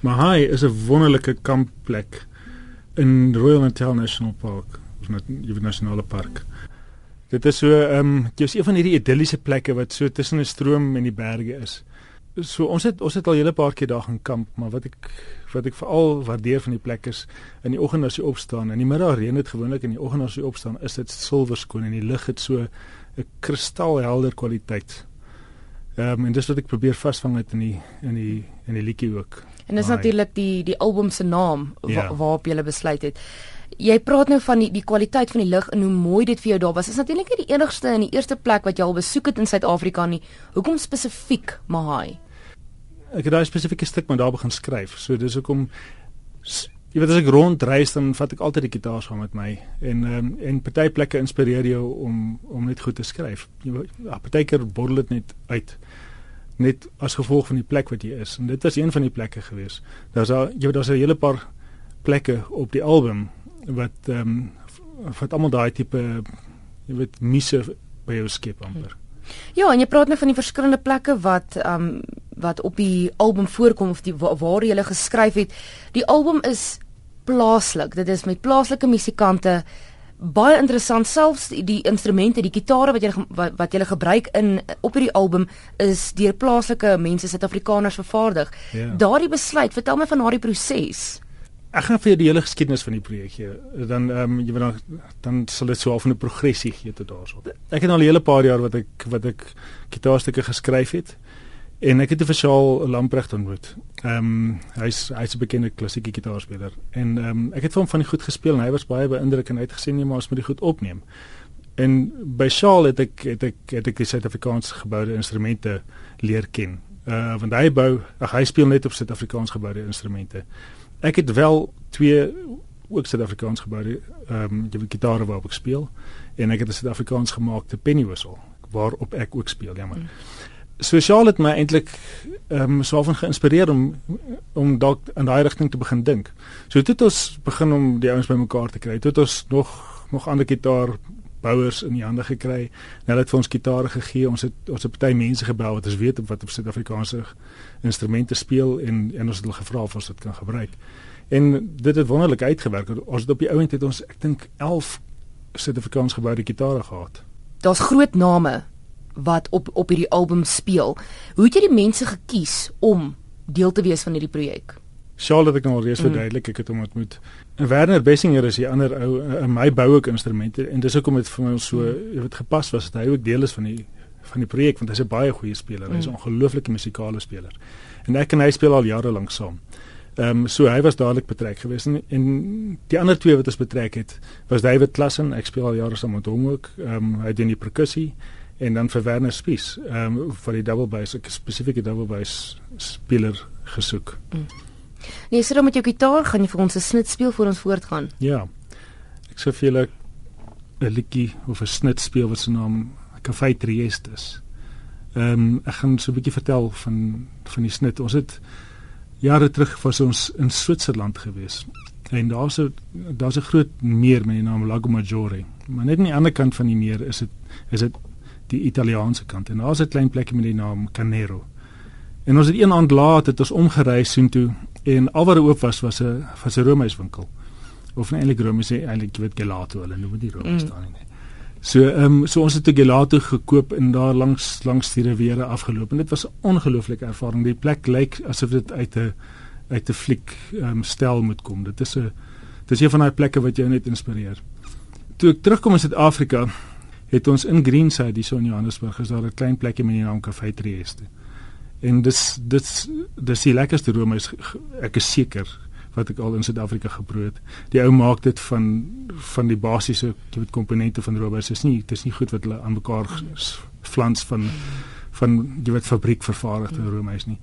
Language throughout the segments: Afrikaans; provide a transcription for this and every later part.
Mahai is 'n wonderlike kampplek in Royal Natal National Park, of net die nasionale park. Dit is so ehm um, is een van hierdie idilliese plekke wat so tussen 'n stroom en die berge is. So ons het ons het al hele paar keer daar gaan kamp, maar wat ek wat ek veral waardeer van die plek is in die oggend as jy opstaan en die middag reën dit gewoonlik in die oggend as jy opstaan is dit silwerskoon en die lug het so 'n kristalhelder kwaliteit. Ehm um, en dis wat ek probeer vasvang uit in die in die in die liedjie ook. En dis natuurlik die die album se naam wa, ja. waarop jy besluit het. Jy praat nou van die die kwaliteit van die lig en hoe mooi dit vir jou daar was. Is natuurlik nie die enigste en die eerste plek wat jy al besoek het in Suid-Afrika nie. Hoekom spesifiek Mahai? Ek het daai spesifieke stuk maar daar begin skryf. So dis hoekom jy weet as ek rondreis dan vat ek altyd die gitaar saam met my en um, en party plekke inspireer jou om om net goed te skryf. Jy ja, partykeer borrel dit net uit net as gevolg van die plek wat jy is. En dit was een van die plekke gewees. Daar's daar jy weet daar's 'n hele paar plekke op die album wat ehm um, wat almal daai tipe jy weet misse by jou skep amper. Ja, en jy praat nou van die verskillende plekke wat ehm um, wat op die album voorkom of die waar jy gele geskryf het. Die album is plaaslik. Dit is met plaaslike musikante baie interessant selfs die, die instrumente, die gitare wat jy wat, wat jy gebruik in op hierdie album is deur plaaslike mense Suid-Afrikaners vervaardig. Ja. Daardie besluit, vertel my van daardie proses. Ek gaan vir die hele geskiedenis van die projek gee. Dan ehm um, jy weet dan dan sal dit so half 'n progressie gee tot daarso. Ek het al 'n hele paar jaar wat ek wat ek gitaarstukke geskryf het. En ek het 'n Vershaal Lamprecht ontmoet. Ehm um, hy's hy's 'n bekende klassieke gitaarspeler en ehm um, ek het vir hom van die goed gespeel en hy was baie beïndruk en hy het gesê nee maar ons moet dit goed opneem. En by Shaal het ek het ek het ek die Suid-Afrikaanse geboude instrumente leer ken. Uh want hy bou, ag hy speel net op Suid-Afrikaans geboude instrumente. Ek het wel twee ook Suid-Afrikaans geboude ehm um, die gitare waarop ek speel en ek het 'n Suid-Afrikaans gemaakte penny whistle waarop ek ook speel, jammer. Mm sosiaal het my eintlik ehm um, so van geïnspireer om om dalk in daai rigting te begin dink. So toe het ons begin om die ouens bymekaar te kry. Toe het ons nog nog ander gitaar bouers in die hande gekry. Hulle het vir ons gitare gegee. Ons het ons het baie mense gebel wat ons weet wat op Suid-Afrikaanse instrumente speel en en ons het hulle gevra of ons dit kan gebruik. En dit het wonderlik uitgewerk. Ons het op die ouend het ons ek dink 11 Suid-Afrikaans geboude gitare gehad. Daar's groot name wat op op hierdie album speel. Hoe het jy die mense gekies om deel te wees van hierdie projek? Charlotte het ek nou reeds mm. verduidelik, ek het hom ontmoet. En Werner Bessinger is die ander ou in my bou ook instrumente en dis hoekom dit vir my so, mm. jy weet, gepas was dat hy ook deel is van die van die projek want hy's 'n baie goeie speler. Hy's 'n mm. ongelooflike musikale speler. En ek en hy speel al jare lank saam. Ehm um, so hy was dadelik betrek geweest en, en die ander twee wat ons betrek het was David Klassen, ek speel al jare saam met hom ook. Ehm um, hy doen die perkussie en dan vir Werner Spies ehm um, vir die double bass ek spesifieke double bass speler gesoek. Mm. Nee, sit dan met jou gitaar gaan jy vir ons 'n snit speel voor ons voortgaan. Ja. Ek sou vir julle 'n liedjie of 'n snit speel wat se naam Café Trieste is. Ehm um, ek gaan so 'n bietjie vertel van van die snit. Ons het jare terug was ons in Switserland gewees. En daar's 'n daar's 'n groot meer met die naam Lago Maggiore. Maar net aan die ander kant van die meer is dit is dit die Italiaanse kant en daar's 'n klein plekkie met die naam Canero. En ons het een aand laat het ons omgereis soontoe en al wat er oop was was 'n was 'n roomhuiswinkel. Of nie eintlik room is eintlik jy weet gelato hulle noem dit room mm. staan nie. So ehm um, so ons het 'n gelato gekoop en daar langs langs die riviere afgeloop en dit was 'n ongelooflike ervaring. Die plek lyk asof dit uit 'n uit 'n fliek ehm um, stel moet kom. Dit is 'n dis een van daai plekke wat jou net inspireer. Toe ek terugkom in Suid-Afrika, het ons in Greenside hier so in Johannesburg is daar 'n klein plekkie met die naam Café Trieste. En dis dis dis die lekkerste room is ek is seker wat ek al in Suid-Afrika geproe het. Die ou maak dit van van die basiese komponente van room. Dit is nie dit is nie goed wat hulle aan mekaar flans van van jy weet fabriek vervaardigde room is nie.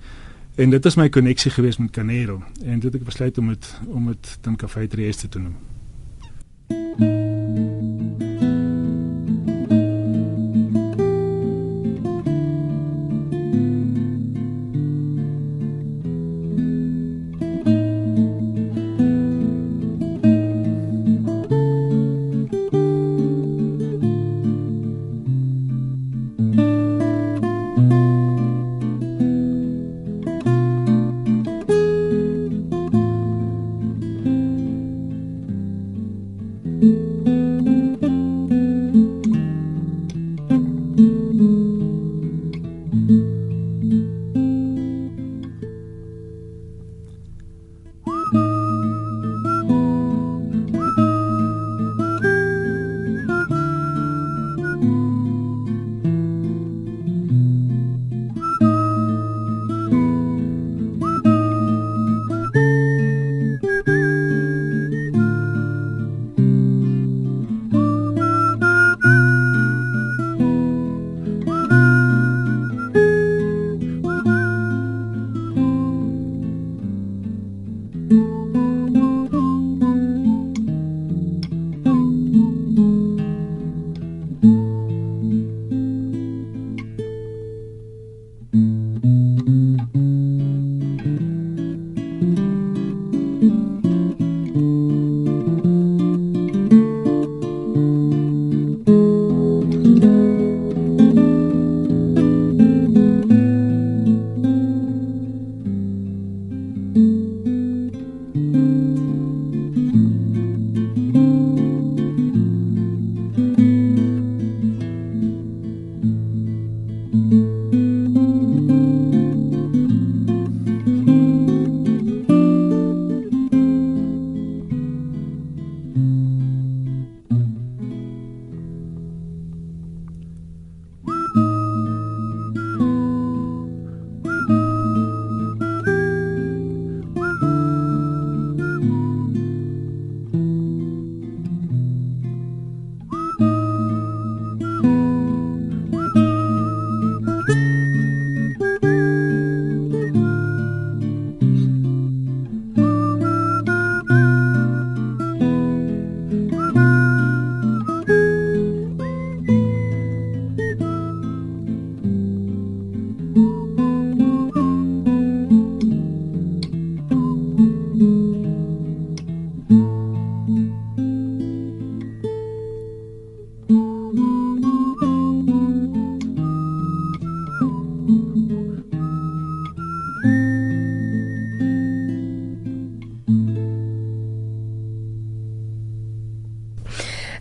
En dit is my koneksie geweest met Canero en dit het ek besluit om dit om dit dan Café Trieste te noem.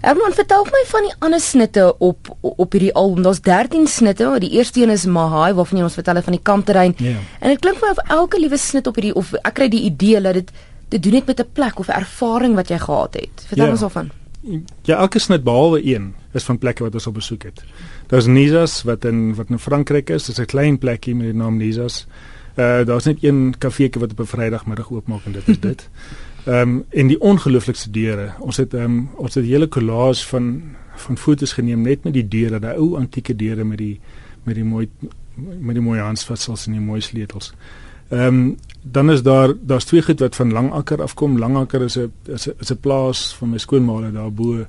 Erman, vertel my van die ander snitte op op hierdie album. Daar's 13 snitte. Die eerste een is Mahai waarvan jy ons vertel het van die kampterrein. Ja. En dit klink vir my of elke liewe snit op hierdie of ek kry die idee dat dit te doen het met 'n plek of 'n ervaring wat jy gehad het. Vertel Ja. ons daarvan. Ja, elke snit behalwe een is van plekke wat ons op besoek het. Daar's Nizas wat in wat in Frankryk is. Dit is 'n klein plekkie met die naam Nizas. Uh daar's net een kafeetjie wat op 'n Vrydagmiddag oopmaak en dit is dit. Ehm um, en die ongelooflikste deure. Ons het ehm um, ons het 'n hele collage van van foto's geneem net met die deure, daai ou antieke deure met die met die mooi met die mooi handvatsels en die mooi sleutels. Ehm um, dan is daar daar's twee goed wat van Langakker afkom. Langakker is 'n is 'n is 'n plaas van my skoonmaale daarbo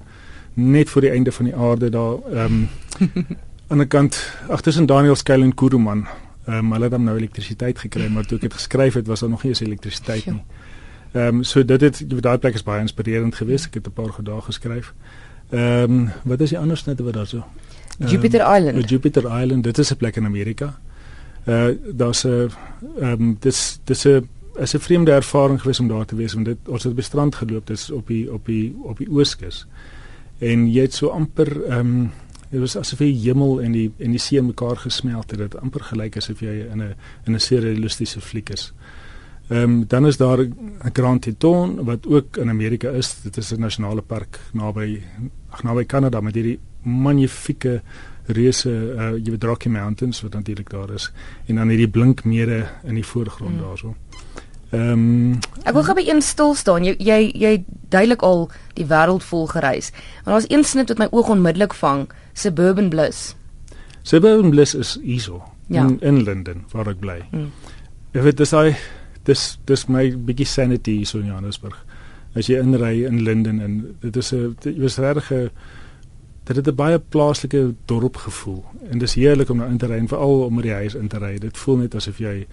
net voor die einde van die aarde daar ehm um, aan die kant ag tussen Daniel Skuil en Kuruman. Ehm um, hulle het dan nou elektrisiteit gekry, maar toe ek dit geskryf het was daar nog nie eens elektrisiteit nie. Ehm um, so dit het daai plek is baie inspirerend geweest. Ek het 'n paar gedae geskryf. Ehm um, wat is die ander snitte wat daar so? Ehm, Jupiter Island. Jupiter Island, dit is 'n plek in Amerika. Uh daar's 'n ehm um, dis dis 'n is 'n vreemde ervaring geweest om daar te wees want dit ons het op die strand geloop dis op die op die op die ooskus. En jy het so amper ehm um, dit was asof die hemel en die en die see mekaar gesmelt het. Dit amper gelyk asof jy in 'n in 'n surrealistiese fliek is. Ehm um, dan is daar 'n Grand Teton wat ook in Amerika is. Dit is 'n nasionale park naby ag naby Kanada met hierdie magnifieke reuse uh, jy weet Rocky Mountains wat natuurlik daar is en dan hierdie blink mere in die voorgrond Mm. daarso. Ehm um, Ek wil gou by een stil staan. Jy jy jy duidelik al die wêreld vol gereis. Maar daar's een snit wat my oog onmiddellik vang, Suburban Bliss. Suburban Bliss is hierso Ja. in in Londen waar ek bly. Mm. Weet dis hy dis dis my bietjie sanity hier so in Johannesburg. As jy inry in Londen en dit is 'n jy was regtig 'n dit het 'n baie plaaslike dorp gevoel en dis heerlik om daar in te ry en veral om by die huis in te ry. Dit voel net asof jy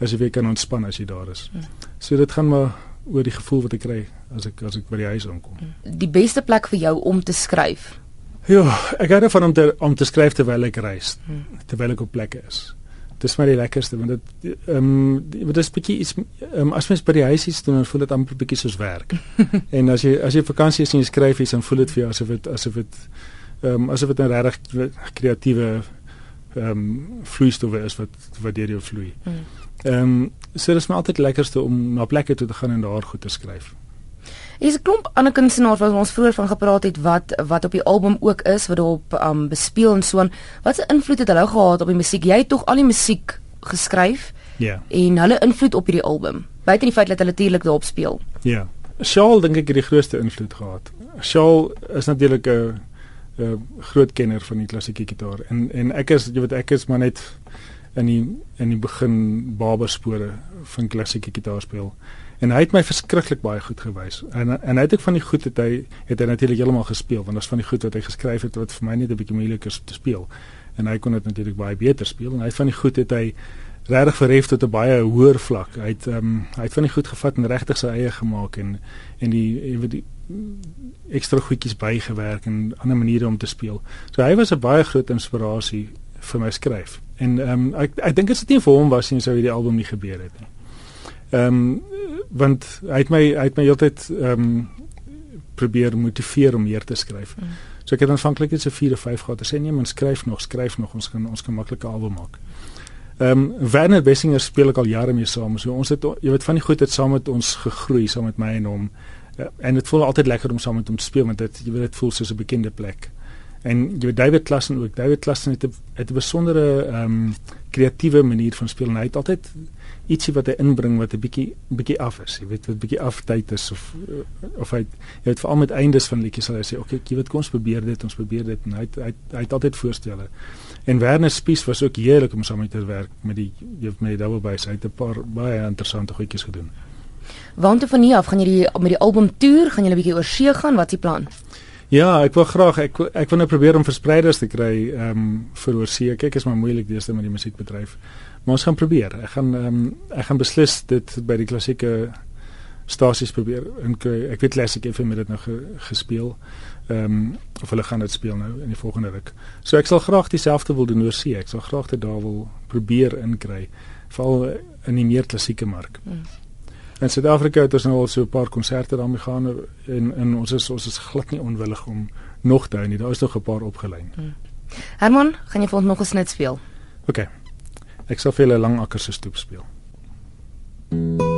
asof jy kan ontspan as jy daar is. Mm. So dit gaan maar oor die gevoel wat ek kry as ek as ek by die huis aankom. Die beste plek vir jou om te skryf. Ja, ek hou daarvan om te om te skryf terwyl ek reis, Hmm. terwyl ek op plekke is. Dis my die lekkerste want dit ehm um, dit is bietjie iets ehm um, as mens by die huis is dan voel dit amper bietjie soos werk. en as jy as jy vakansie is en jy skryf iets dan voel dit vir jou asof dit asof dit ehm um, asof dit 'n regtig kreatiewe ehm um, vloeistowwe is wat wat deur jou vloei. Mm. Ehm um, so dis my altyd lekkerste om na plekke toe te gaan en daar goed te skryf. Hier's 'n klomp ander kunstenaars wat ons vroeër van gepraat het wat wat op die album ook is wat daarop um bespeel en so aan. Wat se invloed het hulle gehad op die musiek? Jy het tog al die musiek geskryf Ja. en hulle invloed op hierdie album. Buite die feit dat hulle natuurlik daarop speel. Ja. Shaal dink ek het die grootste invloed gehad. Shaal is natuurlik 'n 'n groot kenner van die klassieke gitaar en en ek is jy weet ek is maar net in die in die begin baberspore van klassieke gitaarspel. En hy het my verskriklik baie goed gewys. En en hy het ook van die goed het hy het hy natuurlik heeltemal gespeel want dit was van die goed wat hy geskryf het wat vir my net 'n bietjie moeilik is om te speel. En hy kon dit natuurlik baie beter speel en hy van die goed het hy regtig verhef tot 'n baie hoër vlak. Hy het ehm um, hy het van die goed gevat en regtig sy eie gemaak en en die weet die ekstra goedjies bygewerk en ander maniere om te speel. So hy was 'n baie groot inspirasie vir my skryf. En ehm um, ek ek dink dit nie vir hom was nie sou hierdie album nie gebeur het nie. Ehm um, want hy het my hy het my heeltyd ehm um, probeer motiveer om meer te skryf. Mm. So ek het aanvanklik net so 4 of 5 gehad. Ek sê nee, man skryf nog, skryf nog, ons kan ons kan maklike album maak. Ehm um, Werner Bessinger speel ek al jare mee saam. So ons het jy weet van die goed het saam met ons gegroei saam met my en hom. Uh, en dit voel altyd lekker om saam met hom te speel want dit jy weet dit voel soos 'n bekende plek. En David Klassen ook. David Klassen het 'n het 'n besondere ehm um, kreatiewe manier van speel. Hy het altyd ietsie wat hy inbring wat 'n bietjie bietjie af is. Jy weet wat bietjie aftyd is of of hy jy weet veral met eindes van liedjies sal hy sê, "Oké, okay, jy weet kom ons probeer dit, ons probeer dit." En hy het, hy het, hy het altyd voorstelle. En Werner Spies was ook heerlik om saam met te werk met die met die double bass. Hy het 'n paar baie interessante goedjies gedoen. Waantoe van hier af gaan jy met die album toer, gaan jy 'n bietjie oor see gaan? Wat is die plan? Ja, ek wil graag ek ek wil nou probeer om verspreiders te kry ehm um, vir oor see. Kyk, is maar moeilik deesdae met die musiekbedryf. Maar ons gaan probeer. Ek gaan ehm um, ek gaan beslis dit by die klassieke stasies probeer inkry. Ek weet Classic FM het dit nou ge, gespeel. Ehm um, of hulle gaan dit speel nou in die volgende ruk. So ek sal graag dieselfde wil doen oor see. Ek sal graag dit daar wil probeer inkry, veral in die meer klassieke mark. Mm. In Suid-Afrika het ons nou al so 'n paar konserte daarmee gaan en en ons is ons is glad nie onwillig om nog te hou nie. Daar is nog 'n paar opgelyn. Mm. Herman, gaan jy vir ons nog 'n snit speel? OK. Ek sal vir julle lang akkers se stoep speel. Mm.